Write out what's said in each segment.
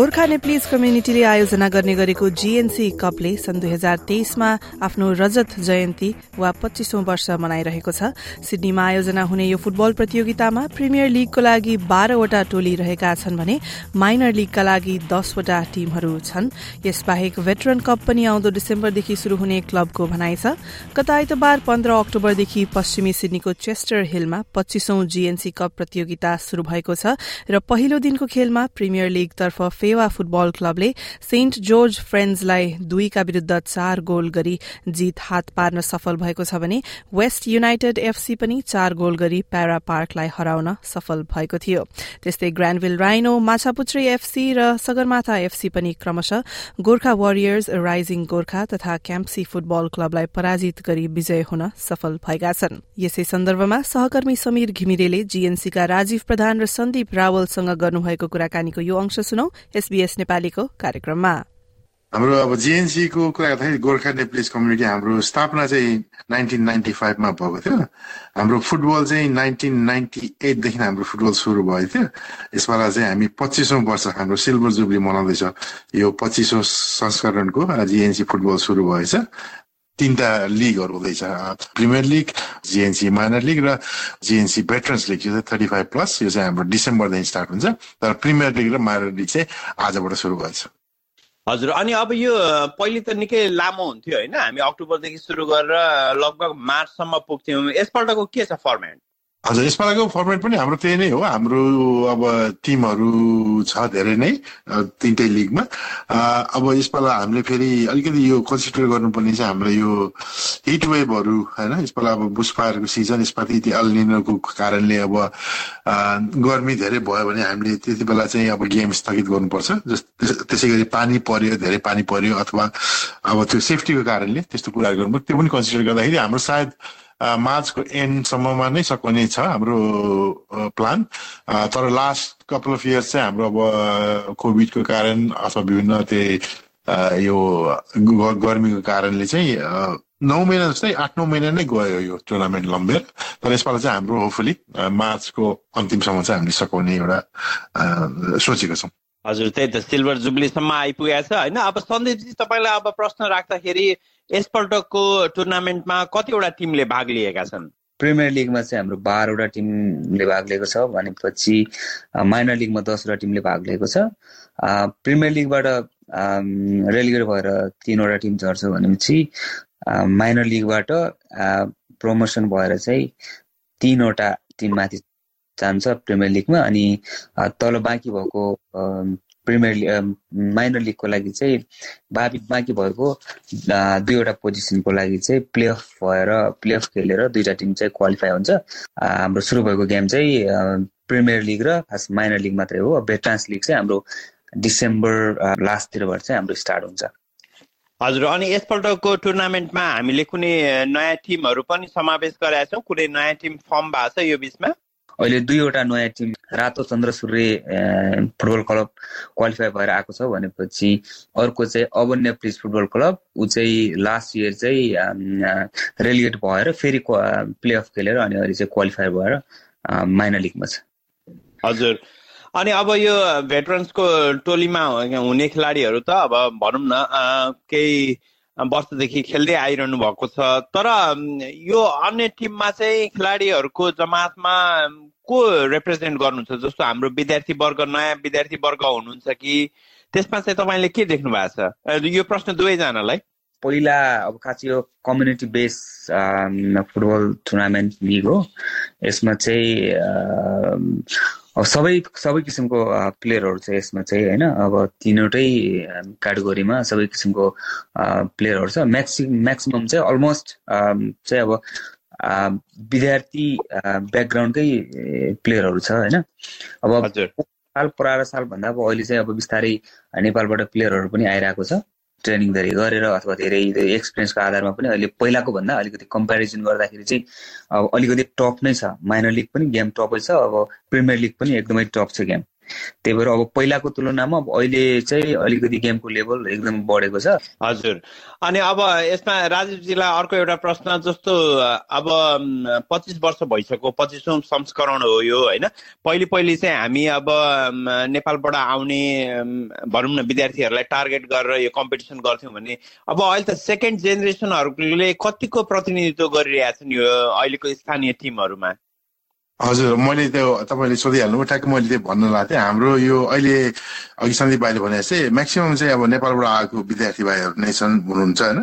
Gorkha Nepalese कम्युनिटीले आयोजना गर्ने गरेको जीएनसी कपले सन् दुई हजार तेइसमा आफ्नो रजत जयन्ती वा पच्चीसौं वर्ष मनाइरहेको छ। सिडनीमा आयोजना हुने यो फुटबल प्रतियोगितामा प्रिमियर लीगको लागि बाह्रवटा टोली रहेका छन् भने माइनर लीगका लागि दसवटा टीमहरू छन्। यसबाहेक भेटरन कप पनि आउँदो डिसेम्बरदेखि शुरू हुने क्लबको भनाइ छ। गत आइतबार पन्ध्र अक्टोबरदेखि पश्चिमी सिडनीको चेस्टर हिलमा पच्चीसौं जीएनसी कप प्रतियोगिता शुरू भएको छ र पहिलो दिनको खेलमा प्रिमियर लीगतर्फ फेवा फुटबल क्लबले सेन्ट जोर्ज फ्रेन्ड्सलाई दुईका विरूद्ध चार गोल गरी जीत हात पार्न सफल भएको छ भने वेस्ट युनाइटेड एफसी पनि चार गोल गरी प्यारा पार्कलाई हराउन सफल भएको थियो। त्यस्तै ग्रान्डविल राइनो माछापुत्री एफसी र सगरमाथा एफसी पनि क्रमशः गोर्खा वरियर्स राइजिङ गोर्खा तथा क्याम्पसी फुटबल क्लबलाई पराजित गरी विजय हुन सफल भएका छन्। यसै सन्दर्भमा सहकर्मी समीर घिमिरेले जीएनसीका राजीव प्रधान र सन्दीप रावलसँग गर्नुभएको कुराकानीको यो अंश सुनौ। एसबीएस नेपालीको कार्यक्रममा। हाम्रो अब जिएनसीको कुरा गर्दाखेरि गोर्खा नेप्लिस कम्युनिटी हाम्रो स्थापना चाहिँ नाइन्टिन नाइन्टी फाइभमा भएको थियो। हाम्रो फुटबल चाहिँ नाइन्टिन नाइन्टी एटदेखि हाम्रो फुटबल सुरु भएको थियो। यसपालि चाहिँ हामी पच्चिसौँ वर्ष हाम्रो सिल्भर जुब्ली मनाउँदैछ। यो पच्चिसौँ संस्करणको जिएनसी फुटबल सुरु भएछ। तिनवटा लिगहरू हुँदैछ। Premier league GNC minor league र जिएनसी भेटरन्स लिग यो चाहिँ थर्टी फाइभ प्लस यो चाहिँ हाम्रो डिसेम्बरदेखि स्टार्ट हुन्छ। तर प्रिमियर लिग र माइनर लिग चाहिँ आजबाट सुरु भएछ। हजुर अनि अब यो पहिले त निकै लामो हुन्थ्यो होइन। हामी अक्टोबरदेखि सुरु गरेर लगभग मार्चसम्म पुग्थ्यौँ। यसपल्टको के छ फर्मेट हजुर यसपालिको फर्मेट पनि हाम्रो त्यही नै हो। हाम्रो अब टिमहरू छ धेरै नै तिनटै लिगमा अब यसपालि हामीले फेरि अलिकति यो कन्सिडर गर्नुपर्ने चाहिँ हाम्रो यो हिट वेभहरू होइन? यसपालि अब बुसपाहरूको सिजन यसपालि अल्निनको कारणले अब गर्मी धेरै भयो भने हामीले त्यति बेला चाहिँ अब गेम स्थगित गर्नुपर्छ। त्यसै गरी पानी पर्यो धेरै पानी पर्यो अथवा अब त्यो सेफ्टीको कारणले त्यस्तो कुराहरू गर्नुपर्छ। त्यो पनि कन्सिडर गर्दाखेरि हाम्रो सायद मार्चको एन्डसम्ममा नै सकिने छ हाम्रो प्लान तर लास्ट कपाल अफ इयर्स चाहिँ हाम्रो अब कोभिडको कारण अथवा विभिन्न त्यही यो गर्मीको कारणले चाहिँ नौ महिना जस्तै आठ नौ महिना नै गयो यो टुर्नामेन्ट लम्बेर। तर यसपालि चाहिँ हाम्रो होपफुली मार्चको अन्तिमसम्म चाहिँ हामीले सघाउने एउटा सोचेको छौँ। हजुर त्यही त सिल्भर जुब्लीसम्म आइपुगेको छ। होइन अब सन्दीपजी तपाईँलाई अब प्रश्न राख्दाखेरि यसपल्टको टुर्नामेन्टमा कतिवटा टिमले भाग लिएका छन्? प्रिमियर लिगमा चाहिँ हाम्रो बाह्रवटा टिमले भाग लिएको छ भनेपछि माइनर लिगमा दसवटा टिमले भाग लिएको छ। प्रिमियर लिगबाट रेलिगेट भएर तिनवटा टिम झर्छ भनेपछि माइनर लिगबाट प्रमोसन भएर चाहिँ तिनवटा टिम माथि जान्छ प्रिमियर लिगमा अनि तल बाँकी भएको प्रिमियर माइनर लिगको लागि चाहिँ बाबी बाँकी भएको दुईवटा पोजिसनको लागि चाहिँ प्लेअफ भएर प्लेअफ खेलेर दुईवटा टिम चाहिँ क्वालिफाई हुन्छ। हाम्रो सुरु भएको गेम चाहिँ प्रिमियर लिग र खास माइनर लिग मात्रै हो। भेट्रान्स लिग चाहिँ हाम्रो डिसेम्बर लास्टतिरबाट चाहिँ हाम्रो स्टार्ट हुन्छ। हजुर अनि यसपल्टको टुर्नामेन्टमा हामीले कुनै नयाँ टिमहरू पनि समावेश गरेका छौँ? कुनै नयाँ टिम फर्म भएको छ यो बिचमा? अहिले दुईवटा नयाँ team Rato Chandra Surya football club qualify भएर आएको छ भनेपछि अर्को चाहिँ अवन्य प्लिज फुटबल क्लब ऊ चाहिँ लास्ट इयर चाहिँ रेलिगेट भएर फेरि प्लेअफ खेलेर अनि अहिले चाहिँ क्वालिफाई भएर माइनर लिगमा छ। हजुर। अनि अब यो भेटरन्सको टोलीमा हुने खेलाडीहरू त अब भनौँ न केही वर्षदेखि खेल्दै आइरहनु भएको छ। तर यो अन्य टिममा चाहिँ खेलाडीहरूको जमातमा को रिप्रेजेन्ट गर्नुहुन्छ? जस्तो हाम्रो विद्यार्थी वर्ग नयाँ विद्यार्थी वर्ग हुनुहुन्छ कि त्यसमा चाहिँ तपाईँले के देख्नु भएको छ? यो प्रश्न दुवैजनालाई। पहिला अब खास यो community base football tournament league हो। यसमा चाहिँ अब सबै सबै किसिमको प्लेयरहरू छ यसमा चाहिँ होइन? अब तिनवटै क्याटेगोरीमा सबै किसिमको प्लेयरहरू छ। म्याक्सि म्याक्सिमम् चाहिँ अलमोस्ट चाहिँ अब विद्यार्थी ब्याकग्राउन्डकै प्लेयरहरू छ होइन? अब साल परार सालभन्दा अब अहिले चाहिँ अब बिस्तारै नेपालबाट प्लेयरहरू पनि आइरहेको छ। ट्रेनिङ धेरै गरेर अथवा धेरै एक्सपिरियन्सको आधारमा पनि अहिले पहिलाको भन्दा अलिकति कम्पेरिजन गर्दाखेरि चाहिँ अब अलिकति टप नै छ। माइनर लिग पनि गेम टपै छ। अब प्रिमियर लिग पनि एकदमै टप छ गेम त्यही भएर अब पहिलाको तुलनामा अब अहिले चाहिँ अलिकति गेमको लेभल एकदम बढेको छ। हजुर। अनि अब यसमा राजीवजीलाई अर्को एउटा प्रश्न जस्तो अब पच्चिस वर्ष भइसक्यो पच्चिसौँ संस्करण हो यो होइन? पहिले पहिले चाहिँ हामी अब नेपालबाट आउने भनौँ न विद्यार्थीहरूलाई टार्गेट गरेर यो कम्पिटिसन गर्थ्यौँ भने अब अहिले त सेकेन्ड जेनेरेसनहरूले कतिको प्रतिनिधित्व गरिरहेछन् यो अहिलेको स्थानीय टिमहरूमा? हजुर मैले त्यो तपाईँले सोधिहाल्नु ठ्याक्क मैले त्यो भन्न लाग्थेँ हाम्रो यो अहिले अघि सन्दीप भाइले भने जस्तै म्याक्सिमम् चाहिँ अब नेपालबाट आएको विद्यार्थी भाइहरू नै छन् हुनुहुन्छ होइन?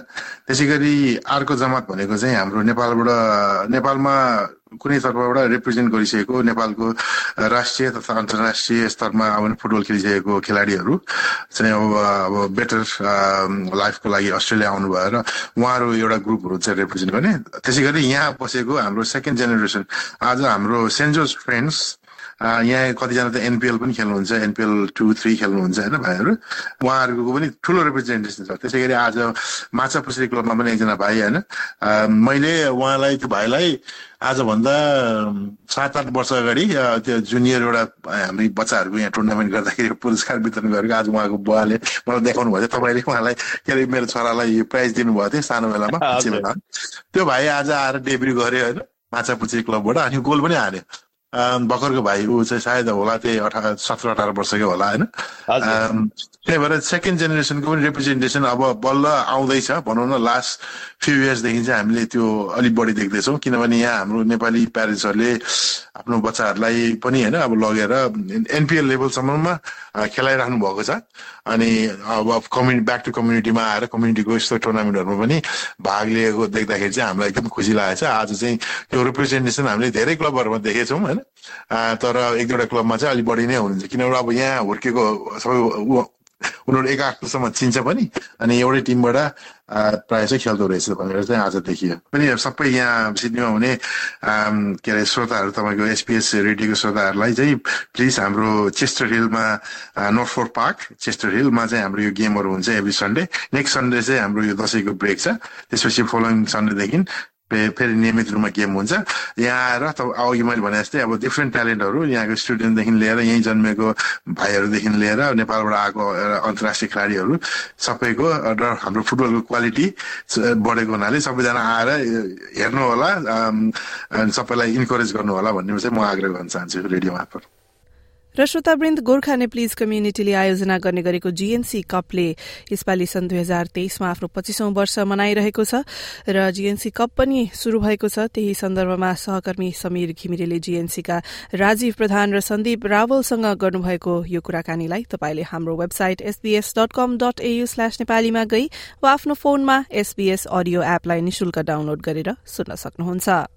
त्यसै गरी अर्को जमात भनेको चाहिँ हाम्रो नेपालबाट नेपालमा कुनै तर्फबाट रिप्रेजेन्ट गरिसकेको नेपालको राष्ट्रिय तथा अन्तर्राष्ट्रिय स्तरमा अब फुटबल खेलिसकेको खेलाडीहरू। चाहिँ अब अब बेटर लाइफको लागि अस्ट्रेलिया आउनु भएर उहाँहरू एउटा ग्रुपहरू चाहिँ रिप्रेजेन्ट गर्ने। त्यसै गरी यहाँ बसेको हाम्रो सेकेन्ड जेनेरेसन आज हाम्रो सेन्ट फ्रेन्ड्स यहाँ कतिजना त एनपिएल पनि खेल्नुहुन्छ एनपिएल टू थ्री खेल्नुहुन्छ होइन भाइहरू। उहाँहरूको पनि ठुलो रिप्रेजेन्टेसन छ। त्यसै गरी आज माछा पुछरी क्लबमा पनि एकजना भाइ होइन। मैले उहाँलाई त्यो भाइलाई आजभन्दा सात आठ वर्ष अगाडि त्यो जुनियर एउटा हामी बच्चाहरूको यहाँ टुर्नामेन्ट गर्दाखेरि पुरस्कार वितरण गरेको आज उहाँको बुवाले मलाई देखाउनु भएको थियो। तपाईँले उहाँलाई के अरे मेरो छोरालाई प्राइज दिनुभएको थियो सानो बेलामा त्यो भाइ आज आएर डेब्यू गर्यो होइन माछापुची क्लबबाट अनि गोल पनि हाल्यो भर्खरको भाइ ऊ चाहिँ सायद होला त्यही अठार सत्र अठार वर्षकै होला होइन? त्यही भएर सेकेन्ड जेनेरेसनको पनि रिप्रेजेन्टेसन अब बल्ल आउँदैछ भनौँ न लास्ट फ्यु इयर्सदेखि चाहिँ हामीले त्यो अलिक बढी देख्दैछौँ किनभने यहाँ हाम्रो नेपाली प्यारेन्ट्सहरूले आफ्नो बच्चाहरूलाई पनि होइन अब लगेर एनपिएल लेभलसम्ममा खेलाइराख्नु भएको छ। अनि अब कम्युनिटी ब्याक टु कम्युनिटीमा आएर कम्युनिटीको यस्तो टुर्नामेन्टहरूमा पनि भाग लिएको देख्दाखेरि चाहिँ हामीलाई एकदम खुसी लागेको छ। आज चाहिँ त्यो रिप्रेजेन्टेसन हामीले धेरै क्लबहरूमा देखेछौँ होइन? तर एक दुईवटा क्लबमा चाहिँ अलिक बढी नै हुनुहुन्छ। किनभने अब यहाँ हुर्केको सबै उनीहरू एक आठसम्म चिन्छ पनि अनि एउटै टिमबाट प्रायः चाहिँ खेल्दो रहेछ भनेर चाहिँ आज देखियो। पनि सबै यहाँ सिडनीमा हुने के अरे श्रोताहरू तपाईँको एसपिएस रेडियोको श्रोताहरूलाई चाहिँ प्लिज हाम्रो चेस्टर हिलमा नोटफोर्ट पार्क चेस्टर हिलमा चाहिँ हाम्रो यो गेमहरू हुन्छ एभ्री सन्डे। नेक्स्ट सन्डे चाहिँ हाम्रो यो दसैँको ब्रेक छ। त्यसपछि फलोइङ सन्डेदेखि फेरि नियमित रूपमा गेम हुन्छ। यहाँ आएर अघि मैले भने जस्तै अब डिफ्रेन्ट ट्यालेन्टहरू यहाँको स्टुडेन्टदेखि लिएर यहीँ जन्मेको भाइहरूदेखि लिएर नेपालबाट आएको अन्तर्राष्ट्रिय खेलाडीहरू सबैको र हाम्रो फुटबलको क्वालिटी बढेको हुनाले सबैजना आएर हेर्नु होला सबैलाई इन्करेज गर्नु होला भन्ने चाहिँ म आग्रह गर्न चाहन्छु रेडियो मार्फत र श्रोतावृन्द गोर्खा नेप्लिज कम्युनिटीले आयोजना गर्ने गरेको जीएनसी कपले यसपालि सन् दुई हजार तेइसमा आफ्नो पच्चिसौं वर्ष मनाइरहेको छ र जीएनसी कप पनि शुरू भएको छ। त्यही सन्दर्भमा सहकर्मी समीर घिमिरेले जीएनसीका राजीव प्रधान र सन्दीप रावलसँग गर्नुभएको यो कुराकानीलाई तपाईँले हाम्रो website SBS dot com dot AU slash नेपालीमा गई वा आफ्नो फोनमा एसबीएस अडियो एपलाई निशुल्क डाउनलोड गरेर सुन्न सक्नुहुन्छ।